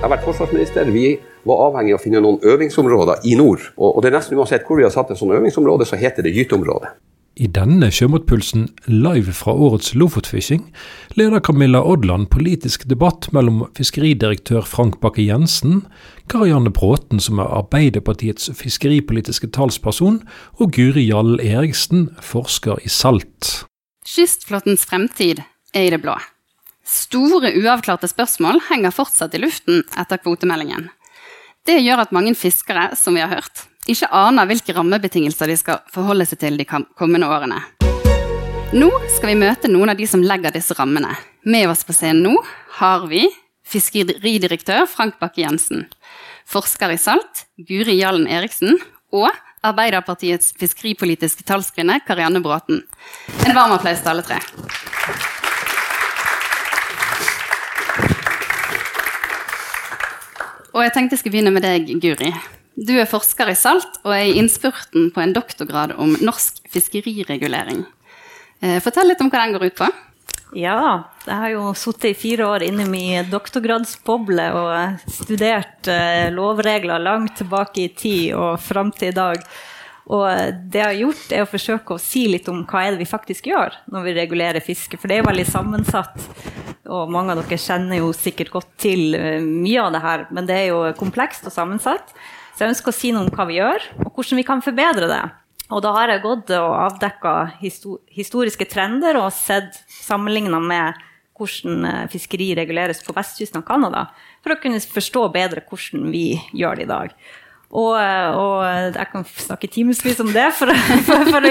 Jeg har vært forsvarsminister. Vi var avhengig av å finne noen øvingsområder i nord. Og, det er nesten uansett hvor vi har satt et sånt øvingsområde, så heter det gyteområde. I denne Sjømotpulsen live fra årets Lofotfishing, leder Camilla Odland politisk debatt mellom fiskeridirektør Frank Bakke-Jensen, Karianne Bråten, som er Arbeiderpartiets fiskeripolitiske talsperson, og Guri Jarl Eriksen, forsker i salt. Kystflåtens fremtid er i det blå. Store uavklarte spørsmål henger fortsatt i luften etter kvotemeldingen. Det gjør at mange fiskere, som vi har hørt, ikke aner hvilke rammebetingelser de skal forholde seg til de kommende årene. Nå skal vi møte noen av de som legger disse rammene. Med oss på scenen nå har vi fiskeridirektør Frank Bakke-Jensen, forsker i salt Guri Jallen Eriksen og Arbeiderpartiets fiskeripolitiske talskvinne Karianne Bråten. En varm applaus til alle tre. Og jeg tenkte jeg skulle begynne med deg, Guri. Du er forsker i salt og er i innspurten på en doktorgrad om norsk fiskeriregulering. Eh, fortell litt om hva den går ut på. Ja, jeg har jo sittet i fire år inne i min doktorgradsboble og studert eh, lovregler langt tilbake i tid og fram til i dag. Og det jeg har gjort, er å forsøke å si litt om hva er det vi faktisk gjør når vi regulerer fiske. For det er veldig sammensatt, og mange av dere kjenner jo sikkert godt til eh, mye av det her. Men det er jo komplekst og sammensatt. Så jeg ønsker å si noe om hva vi gjør, og hvordan vi kan forbedre det. Og da har jeg gått og avdekka historiske trender og sett sammenligna med hvordan eh, fiskeri reguleres på vestkysten av Canada, for å kunne forstå bedre hvordan vi gjør det i dag. Og, og, jeg kan snakke timevis om det. For, for, for,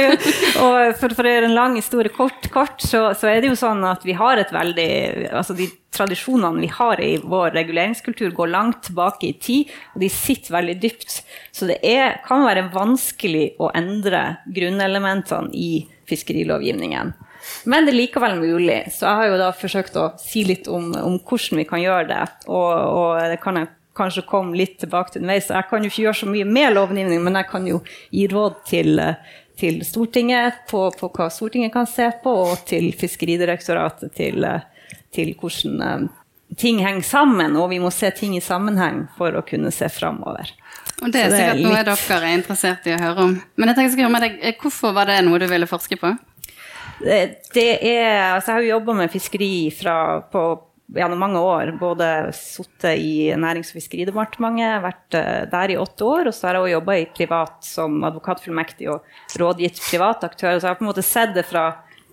for, for, å gjøre en lang historie kort, kort så, så, er det jo sånn at vi har et veldig altså De tradisjonene vi har i vår reguleringskultur, går langt tilbake i tid, og de sitter veldig dypt. Så det er, kan være vanskelig å endre grunnelementene i fiskerilovgivningen. Men det er likevel mulig. Så jeg har jo da forsøkt å si litt om, om hvordan vi kan gjøre det. Og, og det kan jeg kanskje komme litt tilbake til underveis. Jeg kan jo ikke gjøre så mye med lovgivning, men jeg kan jo gi råd til, til Stortinget på, på, hva Stortinget kan se på, og til Fiskeridirektoratet til, til hvordan eh, ting henger sammen. Og vi må se ting i sammenheng for å kunne se framover. Og det er sikkert noe dere er interessert i å høre om. Men jeg tenker jeg skal høre med deg, hvorfor var det noe du ville forske på? Det, det er, altså jeg har jo jobba med fiskeri fra, på gjennom mange år både sittet i Nærings- og fiskeridepartementet, vært eh, der i åtte år, og så har jeg også jobba privat som advokatfullmektig og rådgitt private aktører. Så jeg har på en måte sett det fra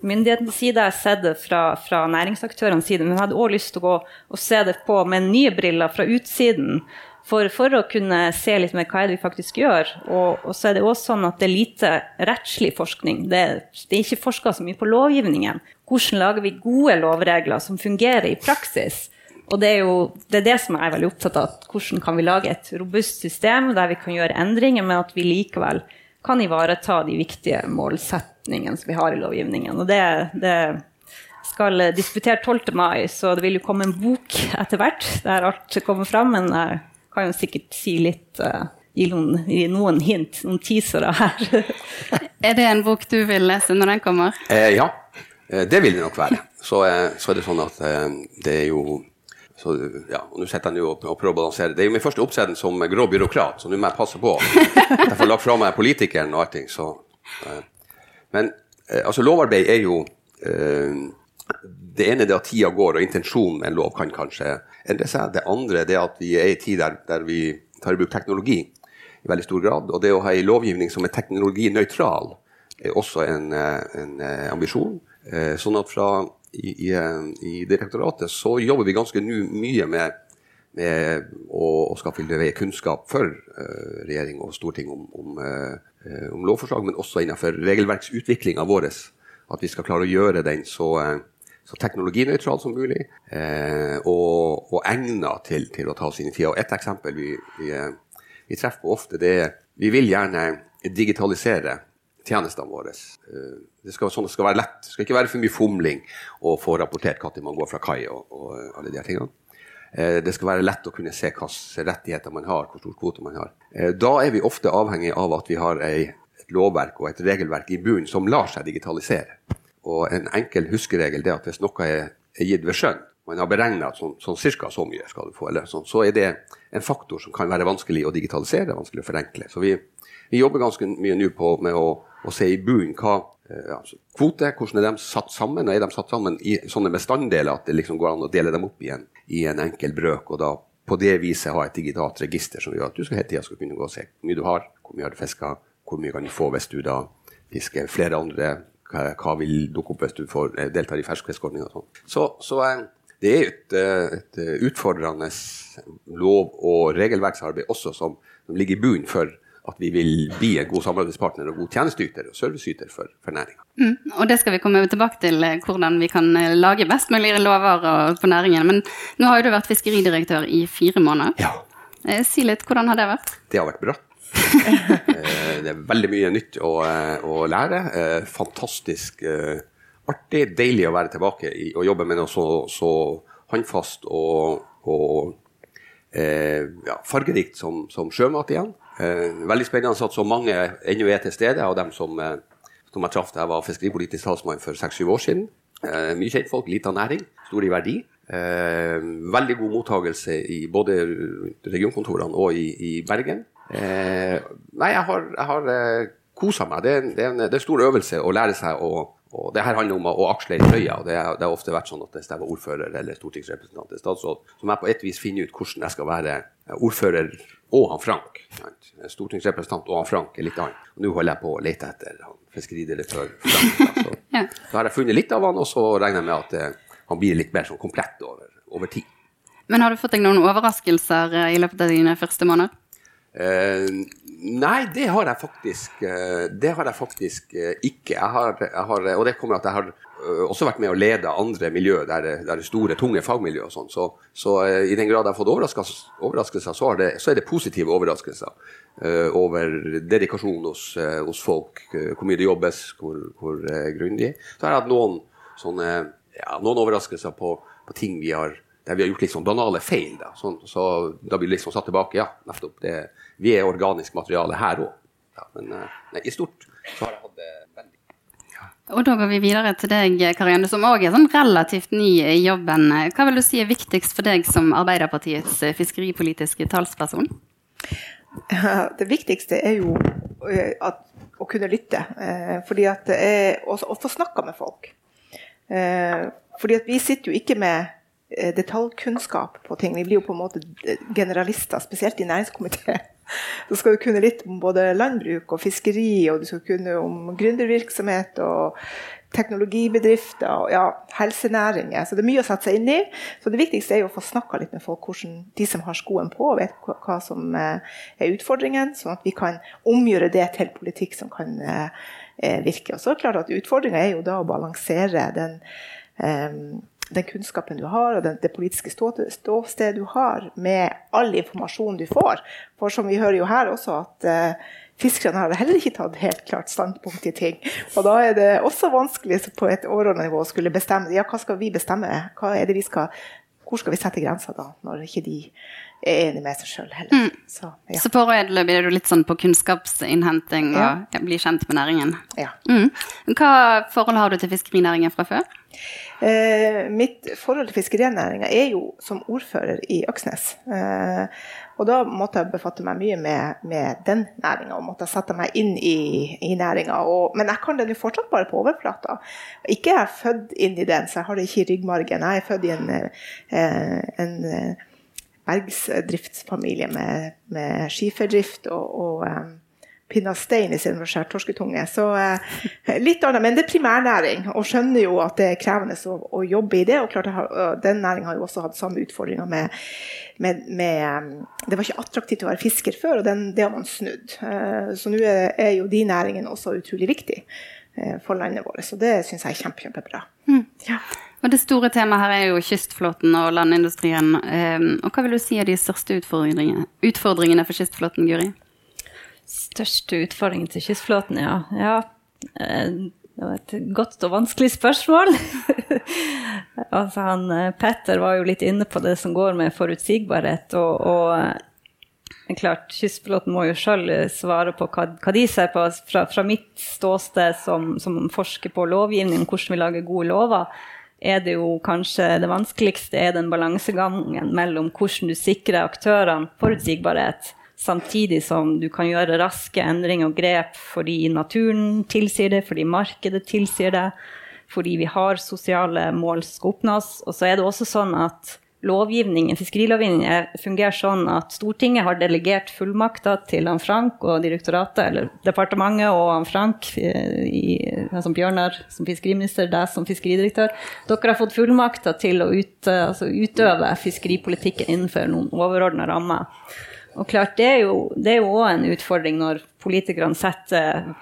myndighetenes side, jeg har sett det fra, fra næringsaktørenes side, men jeg hadde òg lyst til å gå og se det på med nye briller fra utsiden. For, for, å kunne se litt mer hva er det vi faktisk gjør. Og, og så er det også sånn at det er lite rettslig forskning. Det, det er ikke forska så mye på lovgivningen. Hvordan lager vi gode lovregler som fungerer i praksis? Og det er jo det, er det som jeg er veldig opptatt av. Hvordan kan vi lage et robust system der vi kan gjøre endringer, men at vi likevel kan ivareta de viktige målsetningene som vi har i lovgivningen. Og det, det skal disputere 12. mai, så det vil jo komme en bok etter hvert der alt kommer fram. Men jeg kan jo sikkert si litt uh, gi, noen, gi noen, hint, noen teasere her. er det en bok du vil lese når den kommer? Eh, ja, eh, det vil det nok være. Så, eh, så er det sånn at eh, det er jo så, ja, og nå sitter jeg og, og prøver å balansere. Det er jo min første opptreden som grå byråkrat, så nå må jeg passe på. at Jeg får lagt fra meg politikeren og allting, så eh. Men altså, lovarbeid er jo det ene er at tida går, og intensjonen med en lov kan kanskje endre seg. Det andre er at vi er i en tid der, der, vi tar i bruk teknologi i veldig stor grad. Og det å ha en lovgivning som er teknologinøytral, er også en, en eh, ambisjon. Eh, sånn at fra i, i, i, direktoratet så jobber vi ganske nu, mye med, med å, å skaffe kunnskap for uh, regjering og storting om, om, uh, om, lovforslag, men også innenfor regelverksutviklinga vår. At vi skal klare å gjøre den så uh, så teknologinøytral som mulig, eh, og, og egna til, til, å ta sine tider. Og Et eksempel vi, vi, vi, treffer på ofte, det er vi vil gjerne digitalisere tjenestene våre. Eh, det skal, sånn skal være lett. Det skal ikke være for mye fomling å få rapportert når man går fra kai. og, og alle de tingene. Eh, det skal være lett å kunne se hvilke rettigheter man har, hvor stor kvote man har. Eh, da er vi ofte avhengig av at vi har et lovverk og et regelverk i bunnen som lar seg digitalisere. Og en enkel huskeregel er at hvis noe er, er gitt ved skjønn, man har beregna sånn, sånn cirka så mye skal du få, eller sånn, så er det en faktor som kan være vanskelig å digitalisere, vanskelig å forenkle. Så vi, vi jobber ganske mye nå på med å, å se i bunnen hva eh, altså, kvote, hvordan er de satt sammen? og Er de satt sammen i sånne bestanddeler at det liksom går an å dele dem opp igjen i en enkel brøk? og da på det viset ha et digitalt register som gjør at du skal hele tida skal kunne gå og se hvor mye du har, hvor mye har du fiska, hvor mye kan du få hvis du da fisker flere andre, hva, vil dukke opp hvis du får, eh, deltar i ferskfiskordninga sånn. Så, så eh, det er et, eh, et utfordrende lov- og regelverksarbeid også som, som ligger i bunnen for at vi vil bli en god samarbeidspartner og god tjenesteyter og serviceyter for, for næringa. Mm, og det skal vi komme tilbake til, hvordan vi kan lage best mulig lover for næringen. Men nå har jo du vært fiskeridirektør i fire måneder. Ja, Si litt, hvordan har det vært? det har vært bra. Eh, det er veldig mye nytt å, eh, å lære. Eh, Fantastisk artig. Deilig å være tilbake i, og jobbe med noe så, så håndfast og, og ja, fargerikt som, som sjømat igjen. Veldig spennende at så mange ennå er til stede av dem som, som jeg traff da jeg var fiskeripolitisk talsmann for seks-syv år siden. Eh, mye kjentfolk, lita næring, stor i verdi. Veldig god mottagelse i både regionkontorene og i, i Bergen. Eh, nei, jeg har, jeg har eh, kosa meg. Det er, en, det, er en, det er en stor øvelse å lære seg å og det her handler om å, å aksle i trøya. og det, det har ofte vært sånn at hvis jeg var ordfører eller stortingsrepresentant eller statsråd, så må jeg på et vis finne ut hvordan jeg skal være ordfører og han Frank. sant? Stortingsrepresentant og han Frank er litt annet. Og nå holder jeg på å lete etter han fiskeridirektør Frank. Da, så, Ja. så har jeg funnet litt av han, og så regner jeg med at eh, han blir litt mer sånn komplett over, over tid. Men har du fått deg noen overraskelser eh, i løpet av dine første måneder? Eh, nei, det har jeg faktisk, eh, det har jeg faktisk eh, ikke. Jeg har, jeg har, og det kommer at jeg har også vært med å lede andre miljø der, det- er store, tunge fagmiljø og sånn. Så, så i den grad jeg har fått overraskelser, så, det, så er det positive overraskelser. uh, over dedikasjon hos, uh, hos folk, uh, hvor mye det jobbes, hvor, hvor grundig. Så har jeg hatt noen, sånne, ja, noen overraskelser på, på ting vi har der vi har gjort litt sånn banale feil. Da. Sånn, så da blir vi liksom satt tilbake. Ja, nettopp. Det, vi er organisk materiale her òg. Ja, men eh, nei, i stort så har jeg hatt det veldig Og da går vi videre til deg, Karianne, som òg er sånn relativt ny i jobben. Hva vil du si er viktigst for deg som Arbeiderpartiets eh, fiskeripolitiske talsperson? Det viktigste er jo eh, at, å kunne lytte. Eh, fordi at det er, også, å få snakka med folk. Eh, fordi at vi sitter jo ikke med detaljkunnskap på ting. Vi blir jo på en måte generalister, spesielt i næringskomiteen. Så skal du kunne litt om både landbruk og fiskeri, og du skal kunne om gründervirksomhet og teknologibedrifter og ja, helsenæringer. Så det er mye å sette seg inn i. Så det viktigste er jo å få snakka litt med folk, hvordan de som har skoen på, vet hva, som eh, er utfordringen, sånn at vi kan omgjøre det til politikk som kan eh, eh, virke. Og så er det klart at Utfordringa er jo da å balansere den eh, den kunnskapen du har, og den, det politiske ståstedet du har, med all informasjon du får. For som vi hører jo her også, at uh, fiskerne har heller ikke tatt helt klart standpunkt i ting. Og da er det også vanskelig på et overordnet nivå å skulle bestemme ja, hva skal vi bestemme. Hva er det vi skal, hvor skal vi sette grenser da, når ikke de er enig med seg sjøl heller. Så, ja. Så foreløpig blir du litt sånn på kunnskapsinnhenting og Ja. blir kjent med næringen. ja. Mm. Hva forhold har du til fiskerinæringen fra før? Eh, mitt forhold til fiskerinæringa er jo som ordfører i Øksnes. Eh, og da måtte jeg befatte meg mye med, med den næringa, og måtte sette meg inn i, i næringa. Men jeg kan den jo fortsatt bare på overflata. Ikke er jeg født inn i den, så jeg har det ikke i ryggmargen. Jeg er født i en, en, en eh, bergsdriftsfamilie med, med skiferdrift og, og um, pinna stein istedenfor skjært torsketunge. Så uh, litt annet, men det er primærnæring, og skjønner jo at det er krevende å, å jobbe i det. Og klart, har, den næringa har jo også hatt samme utfordringer med, med, med um, Det var ikke attraktivt å være fisker før, og den, det har man snudd. Uh, så nå er, er jo de næringene også utrolig viktig uh, for landet vårt. Så det syns jeg er kjempe, kjempebra. Ja. Og det store temaet her er jo kystflåten og landindustrien. Eh, og hva vil du si er de største utfordringene, utfordringene for kystflåten, Guri? Største utfordringen til kystflåten, ja. ja. eh, Det var et godt og vanskelig spørsmål. altså han, eh, Petter var jo litt inne på det som går med forutsigbarhet. Og, og eh, klart, kystflåten må jo sjøl svare på hva, hva de ser på fra, fra mitt ståsted som, som forsker på lovgivning, hvordan vi lager gode lover. Er det jo kanskje det vanskeligste er den balansegangen mellom hvordan du sikrer aktørene forutsigbarhet, samtidig som du kan gjøre raske endringer og grep fordi naturen tilsier det, fordi markedet tilsier det, fordi vi har sosiale mål som skal oppnås. Og så er det også sånn at lovgivningen, fiskerilovgivningen fungerer sånn at Stortinget har delegert fullmakter til han Frank og direktoratet, eller departementet og han Frank, eh, i, som Bjørnar som fiskeriminister, deg som fiskeridirektør. Dere har fått fullmakter til å ut, altså utøve fiskeripolitikken innenfor noen overordna rammer. Og klart, Det er jo òg en utfordring når politikerne setter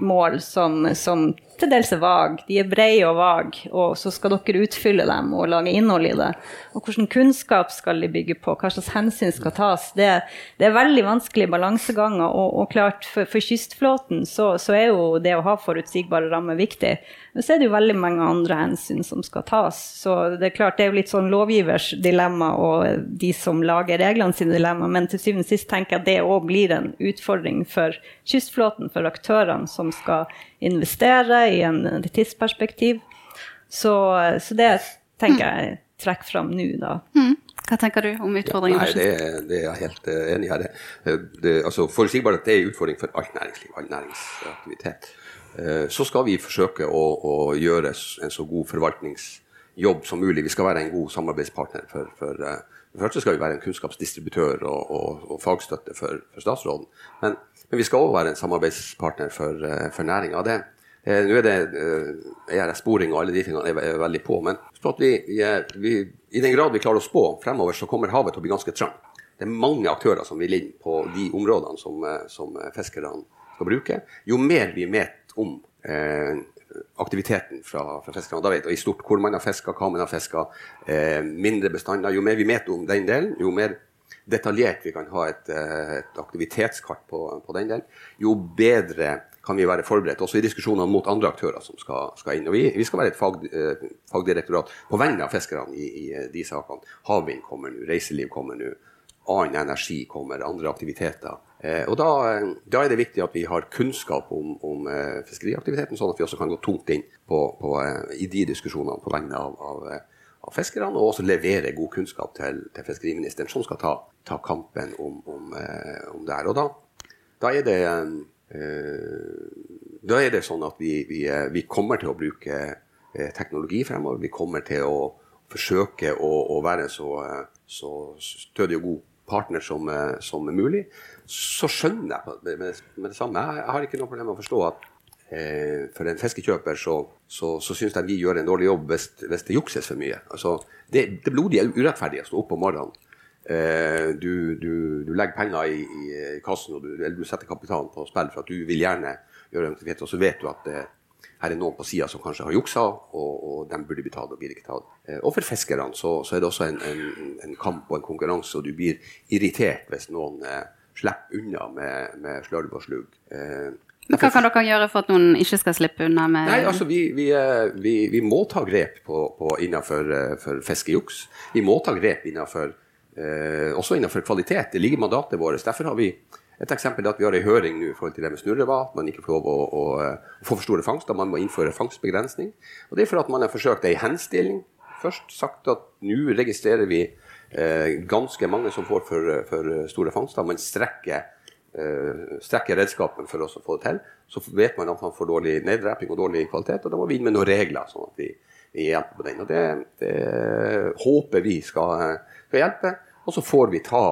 mål som, som til dels er vage. De er brede og vage, og så skal dere utfylle dem og lage innhold i det. Og hvilken kunnskap skal de bygge på, hva slags hensyn skal tas. Det, det er veldig vanskelige balanseganger, og, og klart for, for kystflåten så, så, er jo det å ha forutsigbare rammer viktig. Men så er det jo veldig mange andre hensyn som skal tas. Så det er klart det er jo litt sånn lovgivers dilemma og de som lager reglene sine dilemma, men til syvende og sist tenker jeg at det òg blir en utfordring for kystflåten, for aktørene som skal investere i en tidsperspektiv. Så, så det tenker jeg trekker fram nå, da. Mm. Hva tenker du om utfordringen? Ja, nei, det, det, er jeg helt uh, enig i. Det, det, altså, Forutsigbarhet er en utfordring for alt næringsliv, all næringsaktivitet. Eh, så skal vi forsøke å, å, gjøre en så god forvaltningsjobb som mulig. Vi skal være en god samarbeidspartner. For, for, eh, for det skal vi være en kunnskapsdistributør og, og, og fagstøtte for, for statsråden. Men, men, vi skal også være en samarbeidspartner for, eh, for næringa. Nå er det eh, sporing og alle de tingene er, er veldig på. Men vi, vi, i den grad vi klarer å spå fremover, så kommer havet til å bli ganske trangt. Det er mange aktører som vil inn på de områdene som, som fiskerne skal bruke. Jo mer vi vet om eh, aktiviteten fra, fra fiskerne. Da vet vi i stort hvor man har fiska, hva man har fiska. Eh, mindre bestander. Jo mer vi vet om den delen, jo mer detaljert vi kan ha et, eh, et aktivitetskart på, på, den delen, jo bedre kan vi være forberedt også i diskusjoner mot andre aktører som skal, skal inn. Og vi, vi, skal være et fag, eh, fagdirektorat på vegne av fiskerne i, i, de sakene. Havvind kommer nå, reiseliv kommer nå, annen energi kommer, andre aktiviteter. Eh, og da, da, er det viktig at vi har kunnskap om, om eh, fiskeriaktiviteten, sånn at vi også kan gå tungt inn på, på, eh, i de diskusjonene på vegne av, av, av, fiskerne, og også levere god kunnskap til, til fiskeriministeren, som skal ta, ta kampen om, om, om, det her. Og da, da, er det, da er det sånn at vi, vi, vi kommer til å bruke teknologi fremover. Vi kommer til å forsøke å, å være så, så stødig og god partner som, som mulig så skjønner jeg med, med, med det samme. Jeg, jeg, har ikke noe problem med å forstå at eh, for en fiskekjøper så, så, så syns de vi gjør en dårlig jobb hvis, hvis det jukses for mye. Altså, det, det er urettferdig å stå opp om morgenen. Eh, du, du, du, legger penger i, i, kassen og du, eller du setter kapitalen på spill for at du vil gjerne gjøre en aktivitet, og så vet du at eh, her er noen på sida som kanskje har juksa, og, og de burde bli tatt og blir ikke tatt. Eh, og for fiskerne så, så, er det også en, en, en, kamp og en konkurranse, og du blir irritert hvis noen eh, slipper unna med, med slørv og slugg. Eh, hva kan dere gjøre for at noen ikke skal slippe unna med Nei, altså Vi, vi, vi, vi må ta grep på, på innenfor fiskejuks. Vi må ta grep innenfor, også innenfor kvalitet. Det ligger i mandatet vårt. Derfor har vi et eksempel er at vi har en høring nå i forhold til det med snurrevad. Man ikke får lov å, å, å, få for store fangster. Man må innføre fangstbegrensning. Og Det er for at man har forsøkt ei henstilling. Først sagt at nå registrerer vi Eh, ganske mange som får for, for store fangster. Man strekker, eh, strekker redskapen for oss å få det til. Så vet man at man får dårlig neddreping og dårlig kvalitet, og da må vi inn med noen regler. sånn at vi, vi hjelper på den. Og det, det håper vi skal, skal, hjelpe. Og så får vi ta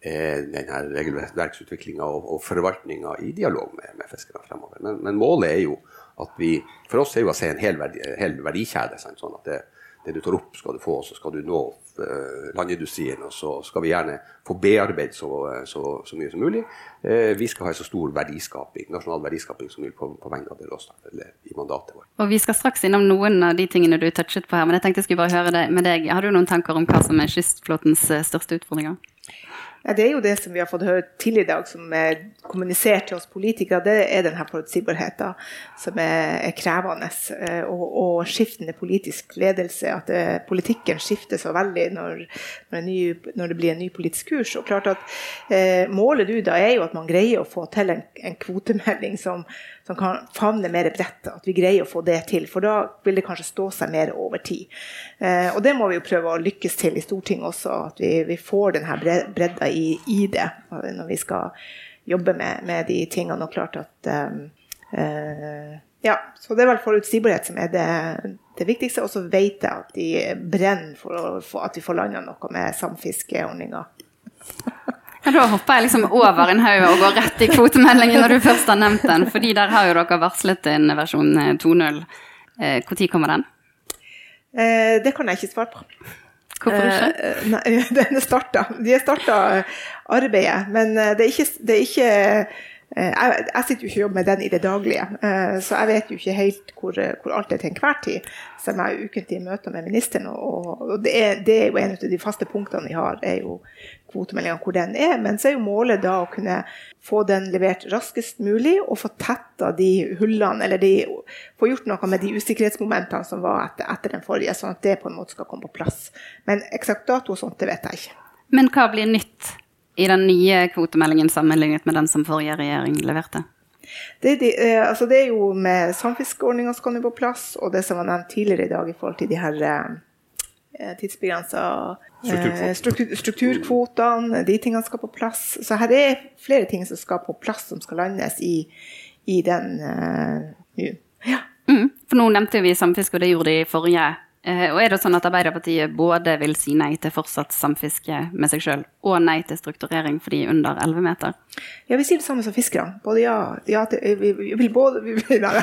eh, denne regelverksutviklinga og, og forvaltninga i dialog med, med fiskerne fremover. Men, men, målet er jo at vi For oss er jo å se en hel, verdi, hel verdikjede. sånn at det, det du tar opp, skal du få, så skal du nå uh, landindustrien. Og så skal vi gjerne få bearbeidet så, så, så, mye som mulig. Uh, vi skal ha en så stor verdiskaping, nasjonal verdiskaping som mulig på, på vegne av det råstoffet, i mandatet vårt. Og Vi skal straks innom noen av de tingene du touchet på her, men jeg tenkte jeg skulle bare høre det med deg. Har du noen tanker om hva som er kystflåtens eh, største utfordringer? Ja, det er jo det som vi har fått høre til i dag, som er kommunisert til oss politikere. Det er denne forutsigbarheten som er, krevende. Eh, og, og, skiftende politisk ledelse. At det, eh, politikken skifter så veldig når, når, ny, når, det blir en ny politisk kurs. Og klart at eh, Målet du da er jo at man greier å få til en, en kvotemelding som, som kan favne mer bredt. At vi greier å få det til. For da vil det kanskje stå seg mer over tid. Eh, og det må vi jo prøve å lykkes til i Stortinget også. At vi, vi får denne bredda i, i, det når vi skal jobbe med, med de tingene. Og klart at eh, ja, så det er vel forutsigbarhet som er det, det viktigste. Og så vet jeg at de brenner for, for at vi får landa noe med samfiskeordninga. Ja, da hopper jeg liksom over en haug og går rett i kvotemeldingen når du først har nevnt den. fordi der har jo dere varslet en versjon 2.0. Når eh, kommer den? Eh, det kan jeg ikke svare på. Hvorfor ikke? Eh, nei, den er starta. De har starta arbeidet, men det er ikke, det er ikke Eh, jeg, jeg, sitter jo ikke og jobber med den i det daglige, eh, så jeg vet jo ikke helt hvor, hvor alt er til enhver tid. Selv om jeg er ukentlig i møter med ministeren, og, og det, er, det, er, jo en av de faste punktene vi har, er jo kvotemeldinga hvor den er. Men så er jo målet da å kunne få den levert raskest mulig og få tetta de hullene, eller de, få gjort noe med de usikkerhetsmomentene som var etter, etter den forrige, sånn at det på en måte skal komme på plass. Men eksakt dato og sånt, det vet jeg ikke. Men hva blir nytt i den nye kvotemeldingen sammenlignet med den som forrige regjering leverte? Det, de, eh, altså det er jo med samfiskeordninga som kommer på plass, og det som var nevnt tidligere i dag i forhold til de her eh, tidsbegrensa eh, struktur, strukturkvotene, de tingene skal på plass. Så her er flere ting som skal på plass, som skal landes i, i den uh, ja. Mm, for nå nevnte vi samfiske, og det gjorde de i forrige Eh, og er det sånn at Arbeiderpartiet både vil si nei til fortsatt samfiske med seg sjøl, og nei til strukturering for de under 11 meter? Ja, vi sier det samme som fiskerne. Både ja, ja til, vi, vi, vil både vi, nei,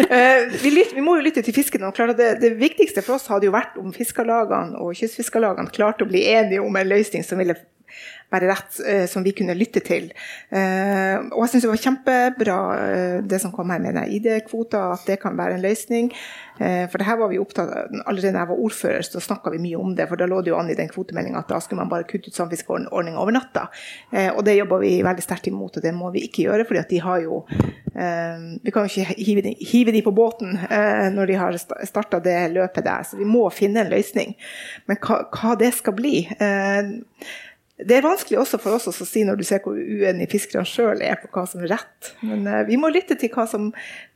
vi, lytter, vi, må jo lytte til fiskerne. og klart at det, det, viktigste for oss hadde jo vært om fiskerlagene og kystfiskerlagene klarte å bli enige om en løsning som ville være rett, eh, som vi kunne lytte til. Eh, og jeg syns det var kjempebra eh, det som kom her med ID-kvota, at det kan være en løsning. For det her var vi opptatt av, Allerede da jeg var ordfører, så snakka vi mye om det. For da lå det jo an i den kvotemeldinga at da skulle man bare kutte ut samfiskeordninga over natta. Og det jobber vi veldig sterkt imot, og det må vi ikke gjøre. fordi at de har jo Vi kan jo ikke hive de, hive de på båten når de har starta det løpet der. Så vi må finne en løsning. Men hva, hva det skal bli det er vanskelig også for oss å si når du ser hvor uenig fiskerne sjøl er på hva som er rett. Men uh, vi må lytte til hva som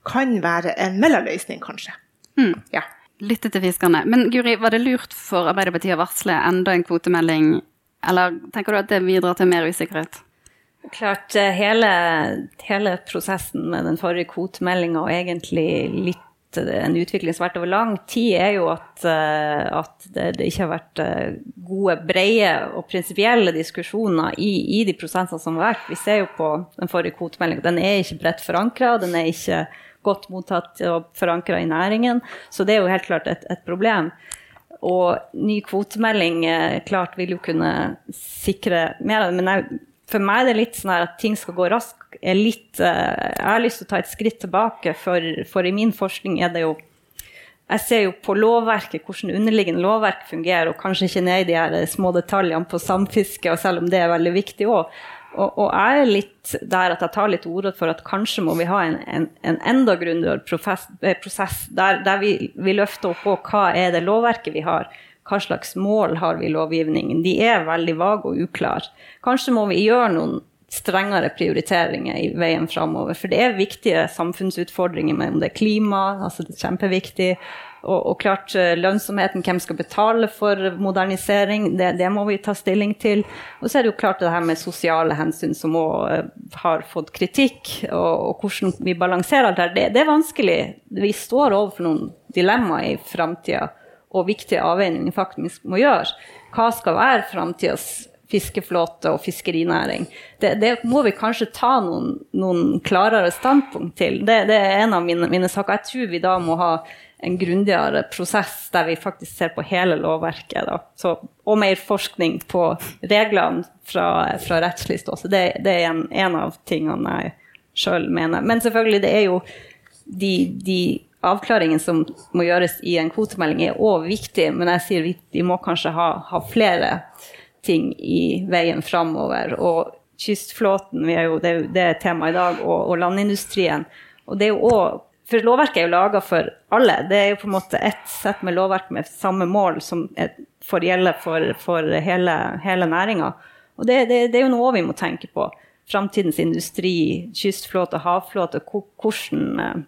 kan være en mellomløsning, kanskje. Mm. Ja. Lytte til fiskerne. Men Guri, var det lurt for Arbeiderpartiet å varsle enda en kvotemelding, eller tenker du at det bidrar til mer usikkerhet? Klart, eh, hele, hele prosessen med den forrige kvotemeldinga og egentlig litt en utvikling som har vært over lang tid, er jo at, eh, at det, det, ikke har vært eh, gode, brede og prinsipielle diskusjoner i, i, de prosessene som har vært. Vi ser jo på den forrige kvotemeldinga, den er ikke bredt forankra, den er ikke godt mottatt og forankra i næringen. Så det er jo helt klart et, et problem. Og ny kvotemelding eh, klart vil jo kunne sikre mer av det. Men jeg, for meg er det litt sånn at ting skal gå raskt litt eh, Jeg har lyst til å ta et skritt tilbake, for, for, i min forskning er det jo Jeg ser jo på lovverket, hvordan underliggende lovverk fungerer, og kanskje ikke ned i de her små detaljene på samfiske, og selv om det er veldig viktig òg. Og, og, jeg er litt der at jeg tar litt ordet for at kanskje må vi ha en, en, en enda grundigere eh, prosess der, der vi, vi, løfter opp på hva er det lovverket vi har. Hva slags mål har vi i lovgivningen? De er veldig vage og uklare. Kanskje må vi gjøre noen strengere prioriteringer i veien framover. For det er viktige samfunnsutfordringer om det er klima, altså det er kjempeviktig. Og, og klart eh, lønnsomheten, hvem skal betale for modernisering, det, det, må vi ta stilling til. Og så er det jo klart det her med sosiale hensyn som òg uh, har fått kritikk, og, og, hvordan vi balanserer alt det, det er vanskelig. Vi står overfor noen dilemmaer i framtida, og viktige avveininger faktisk må gjøre. Hva skal være framtidas fiskeflåte og fiskerinæring. Det, det, må vi kanskje ta noen, noen klarere standpunkt til. Det, det, er en av mine, mine, saker. Jeg tror vi da må ha en grundigere prosess der vi faktisk ser på hele lovverket. Så, og mer forskning på reglene fra, fra rettslig ståsted. Det, det, er en, en, av tingene jeg sjøl mener. Men selvfølgelig, det er jo de, de avklaringene som må gjøres i en kvotemelding, er òg viktig, men jeg sier vi, vi må kanskje ha, ha flere ting i veien framover. Og kystflåten, jo, det, er jo, det er tema i dag, og, og landindustrien. Og det er jo også, for lovverket er jo laga for alle. Det er jo på en måte ett sett med lovverk med samme mål som får gjelde for, for hele, hele næringa. Og det, det, det, er jo noe vi må tenke på. framtidens industri, kystflåte, havflåte, hvordan eh,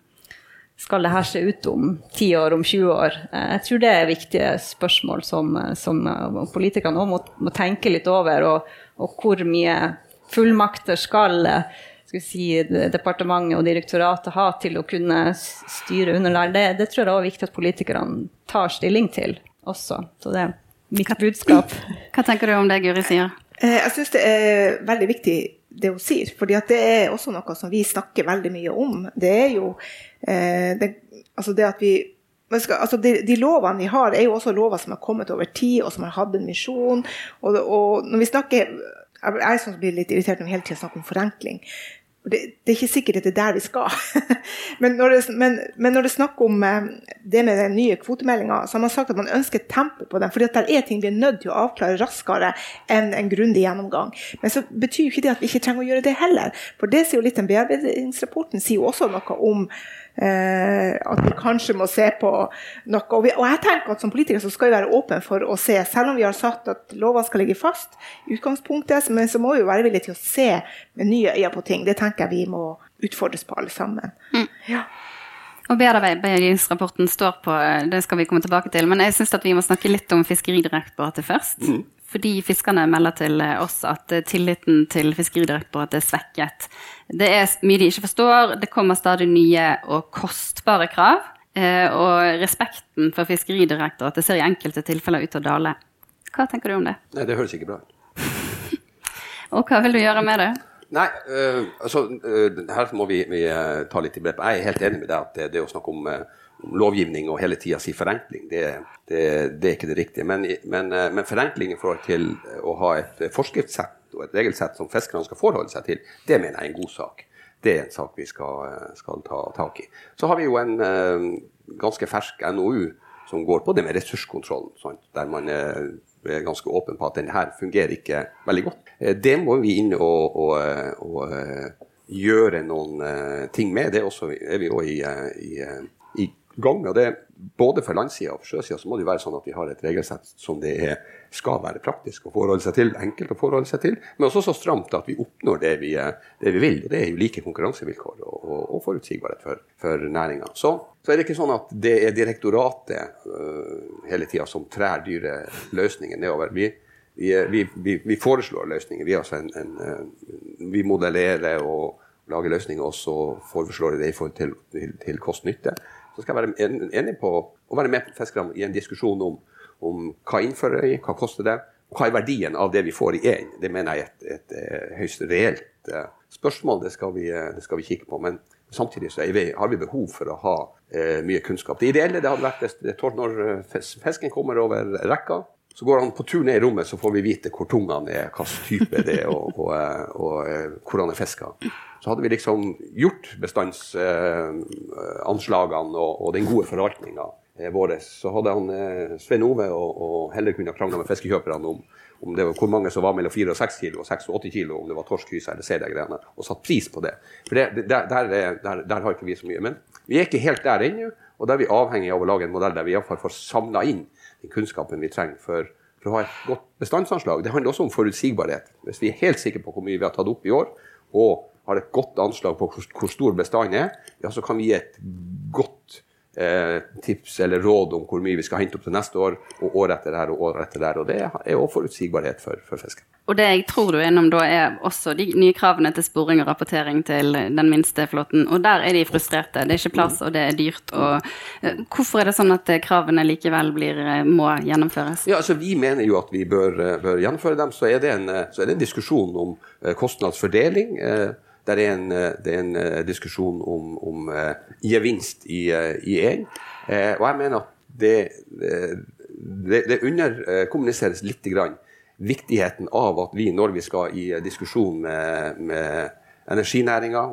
skal det her se ut om 10 år, om 20 år? Eh, jeg tror det er viktige spørsmål som, eh, som politikerne òg må, må, tenke litt over. Og, og hvor mye fullmakter skal, skal si, departementet og direktoratet ha til å kunne styre underlag. Det, det tror jeg er viktig at politikerne tar stilling til også. Så det er mitt budskap. Hva tenker du om det Guri sier? Jeg syns det er veldig viktig det hun sier. fordi det er også noe som vi snakker veldig mye om. Det er jo eh, det, altså det at vi skal, altså de, de, lovene vi har, er jo også lover som har kommet over tid, og som har hatt en misjon. Og, og når vi snakker Jeg er sånn som blir litt irritert når vi hele tiden snakker om forenkling. Det, det, er ikke sikkert at det er der vi skal. men, når det, men, men, når det er snakk om eh, det med den nye kvotemeldinga, så har man sagt at man ønsker tempo på den. fordi at det er ting vi er nødt til å avklare raskere enn en grundig gjennomgang. Men så betyr jo ikke det at vi ikke trenger å gjøre det heller. For det sier jo litt den bearbeidingsrapporten sier jo også noe om Eh, at vi kanskje må se på noe. Og, vi, og, jeg tenker at som politikere så skal vi være åpne for å se, selv om vi har sagt at lover skal ligge fast i utgangspunktet, men så må vi jo være villige til å se med nye øyne på ting. Det tenker jeg vi må utfordres på alle sammen. Mm. Ja. Og Bearbeidingsrapporten står på, det skal vi komme tilbake til. Men jeg syns vi må snakke litt om Fiskeridirektoratet først. Mm. Fordi fiskerne melder til oss at tilliten til Fiskeridirektoratet er svekket. Det er mye de ikke forstår, det kommer stadig nye og kostbare krav. Eh, og respekten for Fiskeridirektoratet ser i enkelte tilfeller ut til å dale. Hva tenker du om det? Nei, Det høres ikke bra ut. og hva vil du gjøre med det? Nei, øh, altså øh, her må vi, vi ta litt i brep. Jeg er helt enig med deg at det, det å snakke om, lovgivning og hele tida si forenkling, det, det, det, er ikke det riktige. Men, men, men, forenkling i forhold til å ha et forskriftssett og et regelsett som fiskerne skal forholde seg til, det mener jeg er en god sak. Det er en sak vi skal, skal ta tak i. Så har vi jo en ganske fersk NOU som går på det med ressurskontrollen, sant? der man er ganske åpen på at denne her fungerer ikke veldig godt. Eh, det må vi inn og, og, og eh, gjøre noen eh, ting med. Det også, er vi òg i, i, i, gang og det Både for landsida og for sjøsida så må det jo være sånn at vi har et regelsett som det er, skal være praktisk å forholde seg til, enkelt å forholde seg til, men også så stramt at vi oppnår det vi, det vi vil. og Det er jo like konkurransevilkår og, og, og forutsigbarhet for, for næringa. Så, så, er det ikke sånn at det er direktoratet uh, hele tida som trær dyre løsninger nedover. Vi, vi, vi, vi, foreslår løsninger. Vi, altså en, en, eh, vi, modellerer og lager løsninger, og så foreslår vi det i forhold til, til, til kost-nytte. Så skal jeg være enig på å være med fiskerne i en diskusjon om, om hva innfører vi, hva koster det, hva er verdien av det vi får i én. Det mener jeg er et, et, et eh, høyst reelt uh, spørsmål. Det skal, vi, det skal, vi, kikke på. Men samtidig vi, har vi behov for å ha eh, mye kunnskap. Det ideelle det hadde vært hvis når fisken kommer over rekka, så går han på tur ned i rommet, så får vi vite hvor tung han er, hvilken type det er, og, og, og, og eh, hvor han er fiska. Så hadde vi liksom gjort bestandsanslagene eh, og, den gode forvaltninga eh, vår. Så hadde han eh, Svein Ove og, heller kunnet krangla med fiskekjøperne om, om det var hvor mange som var mellom 4 og 6 kilo, og 6 og 8 kilo, om det var torsk, hyse eller CD-greiene, og satt pris på det. For det, der, der, der, der, har ikke vi så mye. Men vi er ikke helt der ennå, og da er vi avhengig av å lage en modell der vi iallfall får samla inn den kunnskapen vi trenger for, for, å ha et godt bestandsanslag. Det handler også om forutsigbarhet. Hvis vi er helt sikre på hvor mye vi har tatt opp i år, og har et godt anslag på hvor, hvor stor bestanden er, ja, så kan vi gi et godt eh, tips eller råd om hvor mye vi skal hente opp til neste år, og år etter der og år etter der. Og det er også forutsigbarhet for, for fisken. Og det jeg tror du er innom da, er også de nye kravene til sporing og rapportering til den minste flåten. Og der er de frustrerte. Det er ikke plass, og det er dyrt. Og, uh, hvorfor er det sånn at kravene likevel blir, må gjennomføres? Ja, altså Vi mener jo at vi bør, bør gjennomføre dem. Så er, det en, så er det en diskusjon om kostnadsfordeling. Det er en, det er en diskusjon om, om gevinst i én. og jeg mener at det, det, det underkommuniseres litt grann viktigheten av at vi, når vi skal i diskusjon med, med energinæringa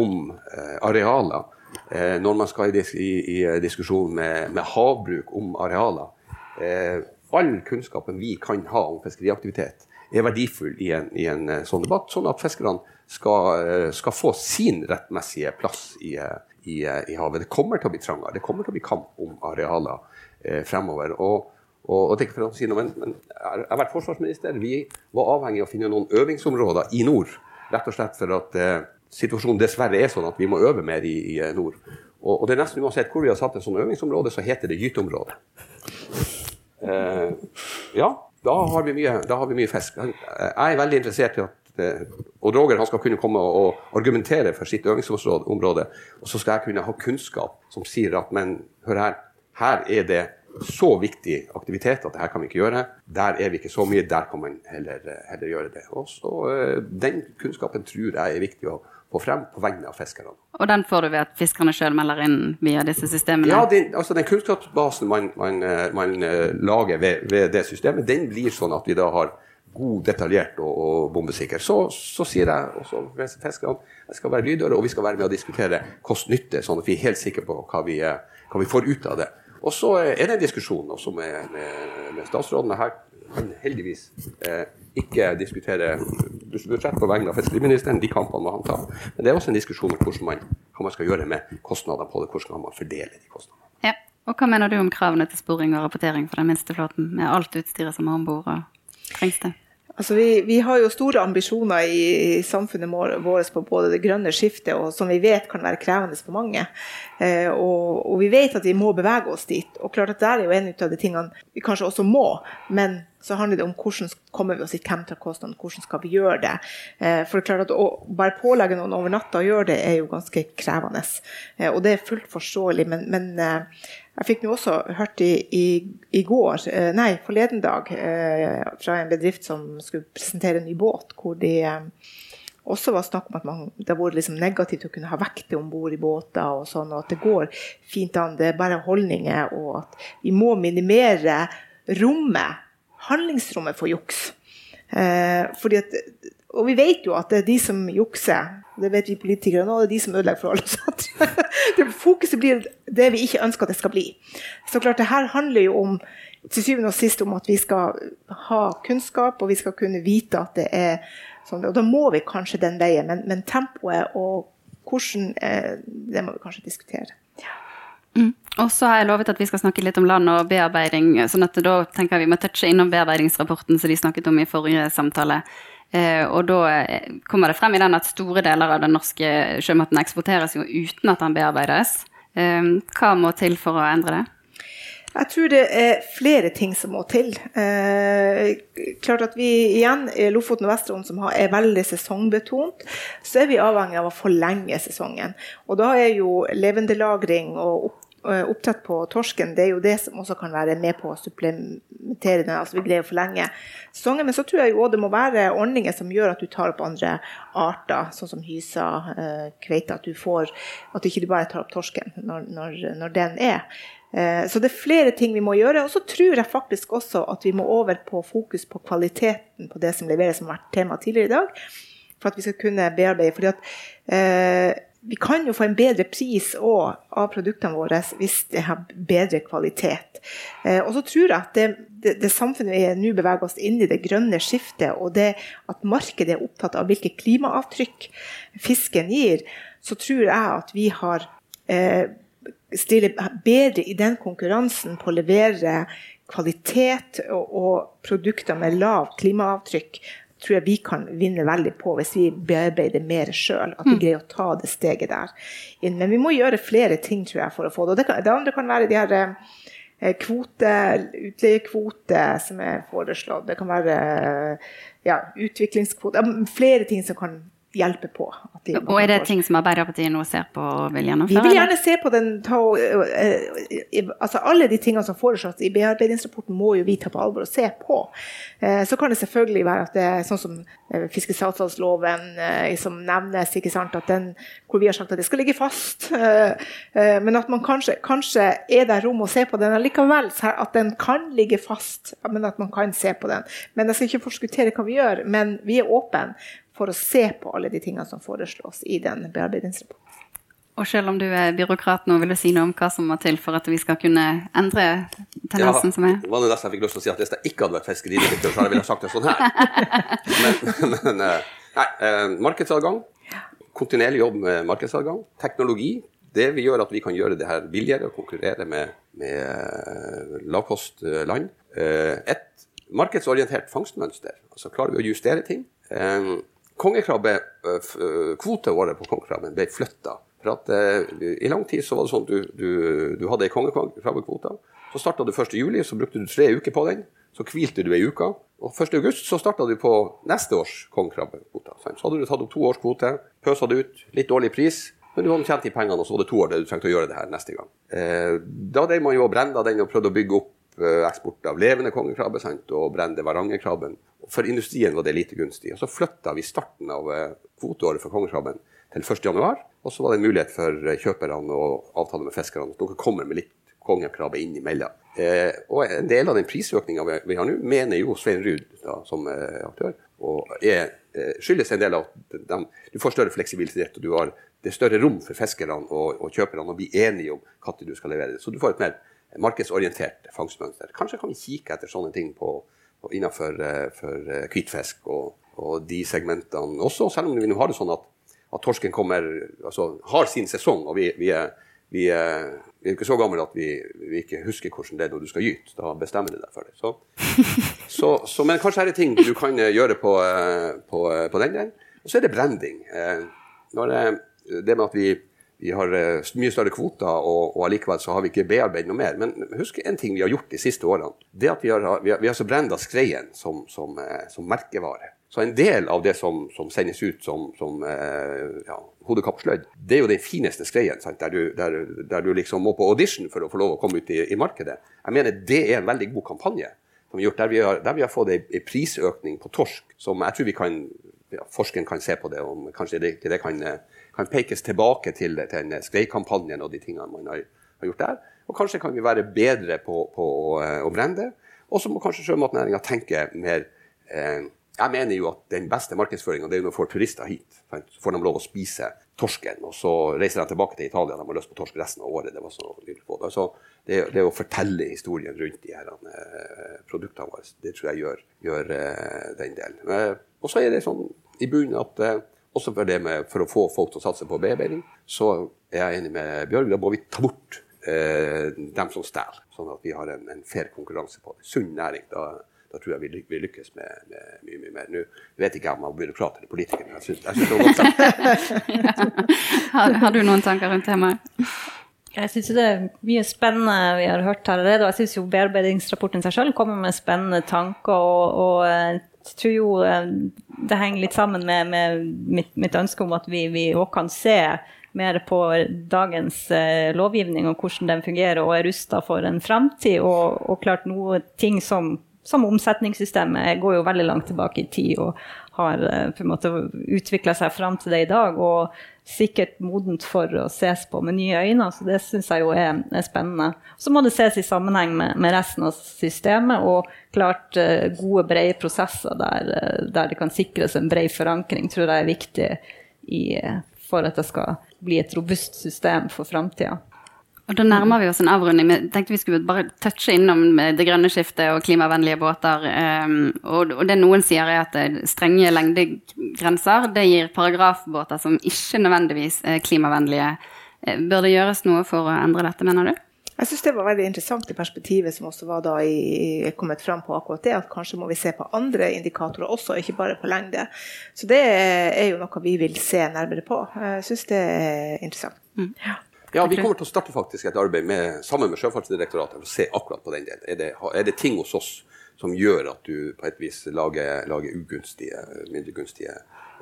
om eh, arealer, eh, når man skal i, i, i diskusjon med, med, havbruk om arealer eh, All kunnskapen vi kan ha om fiskeriaktivitet, er verdifull i en, i en eh, sånn debatt, sånn at fiskerne skal, eh, skal, få sin rettmessige plass i, eh, i, i, havet. Det kommer til å bli trangere, det kommer til å bli kamp om arealer fremover. og og, og for å si noe, men, men jeg har vært forsvarsminister. Vi var avhengig av å finne noen øvingsområder i nord Rett og slett for at eh, situasjonen dessverre er sånn at vi må øve mer i, i eh, nord. Og, og, det er nesten uansett hvor vi har satt en sånn øvingsområde, så heter det gyteområde. Eh, ja, da har, mye, da har, vi mye, fisk. Jeg er veldig interessert i at eh, og Roger han skal kunne komme og, argumentere for sitt øvingsområde. Og så skal jeg kunne ha kunnskap som sier at men hør her, her er det så viktig aktivitet at det her kan vi ikke gjøre. Der er vi ikke så mye, der kan man heller, heller gjøre det. Og så, eh, Den kunnskapen tror jeg er viktig å få frem på vegne av fiskerne. Og den får du ved at fiskerne sjøl melder inn via disse systemene? Ja, den, altså den kunnskapsbasen man, man, eh, man eh, lager ved, ved, det systemet, den blir sånn at vi da har god, detaljert og, og bombesikker. Så, så, sier jeg også med fiskerne jeg skal være lydhøre, og vi skal være med å diskutere kost-nytte, sånn at vi er helt sikre på hva vi, hva vi får ut av det. Og så er det en diskusjon også med, med, med statsråden. Her kan heldigvis eh, ikke diskutere budsjett på vegne av fiskeriministeren. De kampene må han ta. Men det er også en diskusjon om man, hva man skal gjøre med kostnader på det. Hvordan man fordele de kostnadene. Ja. Og hva mener du om kravene til sporing og rapportering for den minste flåten, med alt utstyret som er om bord? Trengs det? Altså vi, vi, har jo store ambisjoner i, samfunnet vårt på både det grønne skiftet, og som vi vet kan være krevende for mange. Eh, og, og, vi vet at vi må bevege oss dit. Og klart at det er jo en av de tingene vi kanskje også må. Men så handler det om hvordan kommer vi oss dit, hvem tar kostnaden, hvordan skal vi gjøre det. Eh, for det er klart at Å bare pålegge noen over natta å gjøre det, er jo ganske krevende. Eh, og det er fullt forståelig. men, men eh, jeg fikk nå også hørt i, i, i, går, eh, nei, forleden dag, eh, fra en bedrift som skulle presentere en ny båt, hvor de eh, også var snakk om at man, det har vært liksom negativt å kunne ha vekter om bord i båter, og sånn, og at det går fint an. Det er bare holdninger, og at vi må minimere rommet, handlingsrommet for juks. Eh, fordi at, og vi vet jo at det er de som jukser, det vet vi politikere nå, det er de som ødelegger for alle oss andre. Fokuset blir det vi ikke ønsker det skal bli. Så klart, det her handler jo om til syvende og sist om at vi skal ha kunnskap, og vi skal kunne vite at det er sånn. Og da må vi kanskje den veien, men, men tempoet og hvordan, eh, det må vi kanskje diskutere. Ja. Mm. Og så har jeg lovet at vi skal snakke litt om land og bearbeiding. sånn at da tenker jeg vi må touche innom bearbeidingsrapporten som de snakket om i forrige samtale. Eh, og da eh, kommer det frem i den at store deler av den norske sjømaten eksporteres jo uten at den bearbeides. Eh, hva må til for å endre det? Jeg tror det er flere ting som må til. Eh, klart at vi igjen i Lofoten og Vesterålen, som er veldig sesongbetont, så er vi avhengig av å forlenge sesongen. Og da er jo levendelagring og opp opptatt på torsken, det er jo det som også kan være med på å supplementere den. altså vi greier å forlenge sesongen. Men så tror jeg jo det må være ordninger som gjør at du tar opp andre arter, sånn som hysa, eh, kveite. At du får, at du ikke bare tar opp torsken når, når, når den er. Eh, så det er flere ting vi må gjøre. Og så tror jeg faktisk også at vi må over på fokus på kvaliteten på det som leveres, som har vært tema tidligere i dag. For at vi skal kunne bearbeide. fordi at eh, vi kan jo få en bedre pris av produktene våre hvis det har bedre kvalitet. Eh, og så tror jeg at det, det, det samfunnet vi nå beveger oss inn i, det grønne skiftet, og det at markedet er opptatt av hvilke klimaavtrykk fisken gir, så tror jeg at vi har eh, stiller bedre i den konkurransen på å levere kvalitet og, og produkter med lav klimaavtrykk tror jeg vi kan vinne veldig på hvis vi bearbeider mer sjøl. At vi mm. greier å ta det steget der. Men vi må gjøre flere ting tror jeg, for å få det. Og det, kan, det andre kan være de her eh, kvote, utleiekvote som er foreslått. Det kan være ja, utviklingskvote. Flere ting som kan hjelpe på. og er det ting som Arbeiderpartiet nå ser på og vil gjennomføre? Vi vil gjerne se på den ta, uh, altså Alle de tingene som foreslås i bearbeidingsrapporten, må jo vi ta på alvor og se på. Uh, så kan det selvfølgelig være at det er sånn som fiskesalgslagsloven som nevnes, ikke sant, at den, hvor vi har sagt at det skal ligge fast. men at man kanskje, kanskje er det rom å se på den allikevel. At den kan ligge fast, men at man kan se på den. Men jeg skal ikke forskuttere hva vi gjør, men vi er åpne for å se på alle de tingene som foreslås i den bearbeidingsrapporten. Og selv om du er byråkrat nå, vil du si noe om hva som må til for at vi skal kunne endre tendensen ja, som er? Det var nesten jeg fikk lyst til å si at hvis jeg ikke hadde vært fiskeridirektør, så hadde jeg sagt det sånn her. Men, men eh, nei, eh, markedsadgang. Kontinuerlig jobb med markedsadgang. Teknologi. Det vi gjør at vi kan gjøre det her billigere og konkurrere med, med eh, lavkostland. Et markedsorientert fangstmønster. Altså klarer vi å justere ting Kongekrabbekvoteåret på kongekrabben ble flytta. For at uh, I lang tid så var det sånn at du, du, du hadde ei kongekrabbekvote. Så starta du 1.7, så brukte du tre uker på den. Så hvilte du ei uke. Og 1.8 så starta du på neste års kongekrabbekvote. Så hadde du tatt opp to års kvote, pøsa det ut, litt dårlig pris. Men du hadde tjent de pengene, og så var det to år der du trengte å gjøre det her neste gang. Eh, da drev man jo og brenda den og prøvde å bygge opp eh, eksport av levende kongekrabbe sant? og brende varangerkrabben. For industrien var det lite gunstig. Og så flytta vi starten av eh, kvoteåret for kongekrabben til 1.1. Og så var det en mulighet for eh, kjøperne å avtale med fiskerne at dere kommer med litt kongekrabbe innimellom. Eh, og en del av den prisøkninga vi, har nå, mener jo Svein Ruud som eh, aktør, og er, eh, skyldes en del av at de, du får større fleksibilitet, og du har det er større rom for fiskerne og, og kjøperne å bli enige om når du skal levere. Så du får et mer markedsorientert fangstmønster. Kanskje kan vi kikke etter sånne ting på, på innenfor eh, for eh, hvitfisk og, og, de segmentene også, selv om vi nå har det sånn at, at torsken kommer, altså, har sin sesong. og vi, vi er vi er, vi er ikke så gamle at vi, vi, ikke husker hvordan det er når du skal gyte. Da bestemmer du deg for det. Så, så, så, men kanskje er det ting du kan eh, gjøre på, på, på den delen. Og så er det branding. Når det med at vi, vi har mye større kvoter, og, og allikevel så har vi ikke bearbeidet noe mer. Men husk en ting vi har gjort de siste årene. Det at vi har, vi har, vi har så branda skreien som, som, som merkevare. Så en del av det som, som sendes ut som, som eh, ja, hodekappsløyd, det er jo den fineste skreien. Der du, der, der, du liksom må på audition for å få lov å komme ut i, i, markedet. Jeg mener det er en veldig god kampanje som vi har gjort, der vi har, der vi har fått en prisøkning på torsk som jeg tror vi kan ja, Forskeren kan se på det, om kanskje det, det kan, kan, pekes tilbake til, til den skreikampanjen og de tingene man har, har, gjort der. Og kanskje kan vi være bedre på, på å, å brenne. Og så må kanskje sjømatnæringa tenke mer eh, jeg mener jo at den beste markedsføringa er når du får turister hit. Så får de lov å spise torsken, og så reiser de tilbake til Italia. De har lyst på torsk resten av året. Det var så på det. Så det, det, å fortelle historien rundt de her eh, produktene våre, det tror jeg gjør, gjør eh, den delen. Uh, og så er det sånn i bunnen at også for, det med, for å få folk til å satse på bearbeiding, så er jeg enig med Bjørg. Da må vi ta bort dem som stjeler, sånn at vi har en, en fair konkurranse på det. Sunn næring. da da tror jeg vi, vi lykkes med, med, mye mye mer. Nå vet ikke jeg om jeg er byråkrat eller politikerne, men jeg syns, det var godt har, har, du noen tanker rundt temaet? Jeg syns det er mye spennende vi har hørt her allerede. Og jeg syns jo bearbeidingsrapporten seg selv kommer med spennende tanker. og, og jeg tror jo eh, det henger litt sammen med, med mitt, mitt, ønske om at vi òg kan se mer på dagens eh, lovgivning og hvordan den fungerer og er rusta for en framtid. Og, og klart noe ting som som omsetningssystemet går jo veldig langt tilbake i tid og har eh, på en måte utvikla seg fram til det i dag. Og sikkert modent for å ses på med nye øyne. Så det syns jeg jo er, er, spennende. Så må det ses i sammenheng med, med resten av systemet, og klart eh, gode, brede prosesser der, eh, der, det kan sikres en bred forankring, tror jeg er viktig i, for at det skal bli et robust system for framtida. Og Da nærmer vi oss en avrunding. Vi tenkte vi skulle bare touche innom det grønne skiftet og klimavennlige båter. Ehm, og det noen sier er at eh, strenge lengdegrenser det gir paragrafbåter som ikke nødvendigvis er klimavennlige. Eh, bør det gjøres noe for å endre dette, mener du? Jeg syns det var veldig interessant i perspektivet som også var da i, kommet fram på akkurat det, at kanskje må vi se på andre indikatorer også, ikke bare på lengde. Så det er jo noe vi vil se nærmere på. Jeg syns det er interessant. Mm. Ja. Ja, Vi kommer til å starte faktisk et arbeid med, sammen med Sjøfartsdirektoratet for å se akkurat på den delen. Er det, er det ting hos oss som gjør at du på et vis lager, lager ugunstige, mindre gunstige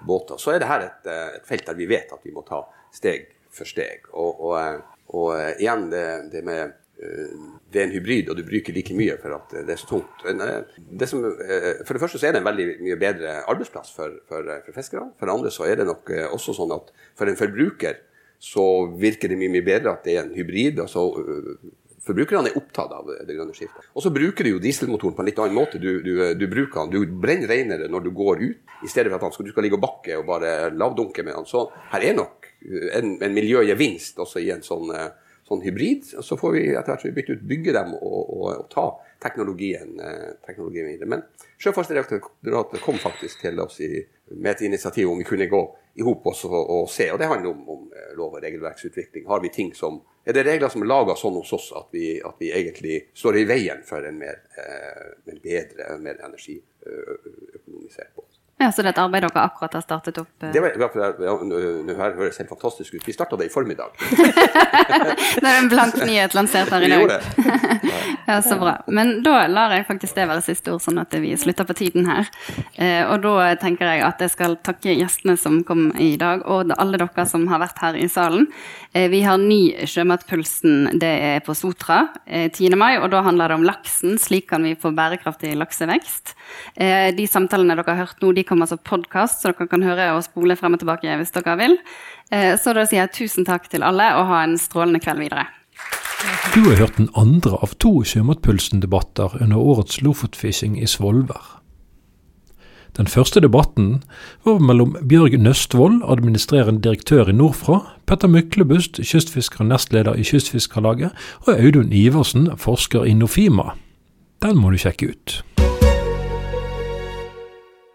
båter? Så er det her et, et, felt der vi vet at vi må ta steg for steg. Og, og, og igjen det, det med det er en hybrid, og du bruker like mye for at det er så tungt. Det som, for det første så er det en veldig mye bedre arbeidsplass for, for, for fiskerne. For det andre så er det nok også sånn at for en forbruker så virker det mye, mye bedre at det er en hybrid. altså øh, Forbrukerne er opptatt av det grønne skiftet. Og så bruker du jo dieselmotoren på en litt annen måte. Du, du, du bruker den, du brenner renere når du går ut, i stedet for at du skal ligge og bakke og bare lavdunke med den. Så her er nok en, en miljøgevinst også i en sånn, øh, sånn hybrid. Så får vi etter hvert bytte ut, bygge dem og, og, og ta teknologien, øh, teknologien videre. Men Sjøfartsdirektoratet kom faktisk til oss i, med et initiativ om vi kunne gå i hop og, og se. Og det handler om, om eh, lov- og regelverksutvikling. Har vi ting som, er det regler som er laga sånn hos oss at vi, at vi, egentlig står i veien for en mer, eh, en bedre, mer energiøkonomisert båt? Ja, Så det er et arbeid dere akkurat har startet opp? eh. Det var, ja, nå høres helt fantastisk ut. Vi starta det i formiddag. Det er en blank nyhet lansert her i dag. det. Ja, Så bra. Men da lar jeg faktisk det være siste ord, sånn at vi slutter på tiden her. Eh, og da tenker jeg at jeg skal takke gjestene som kom i dag, og alle dere som har vært her i salen. Eh, vi har ny Sjømatpulsen, det er på Sotra eh, 10. mai, og da handler det om laksen. Slik kan vi få bærekraftig laksevekst. Eh, de samtalene dere har hørt nå, de kommer som podkast, så dere kan høre og spole frem og tilbake hvis dere vil. Eh, så da sier jeg tusen takk til alle, og ha en strålende kveld videre. Du har hørt den andre av to Sjømatpulsen-debatter under årets Lofotfishing i Svolvær. Den første debatten var mellom Bjørg Nøstvold, administrerende direktør i Nordfra, Petter Myklebust, kystfisker og nestleder i Kystfiskerlaget, og Audun Iversen, forsker i Nofima. Den må du sjekke ut.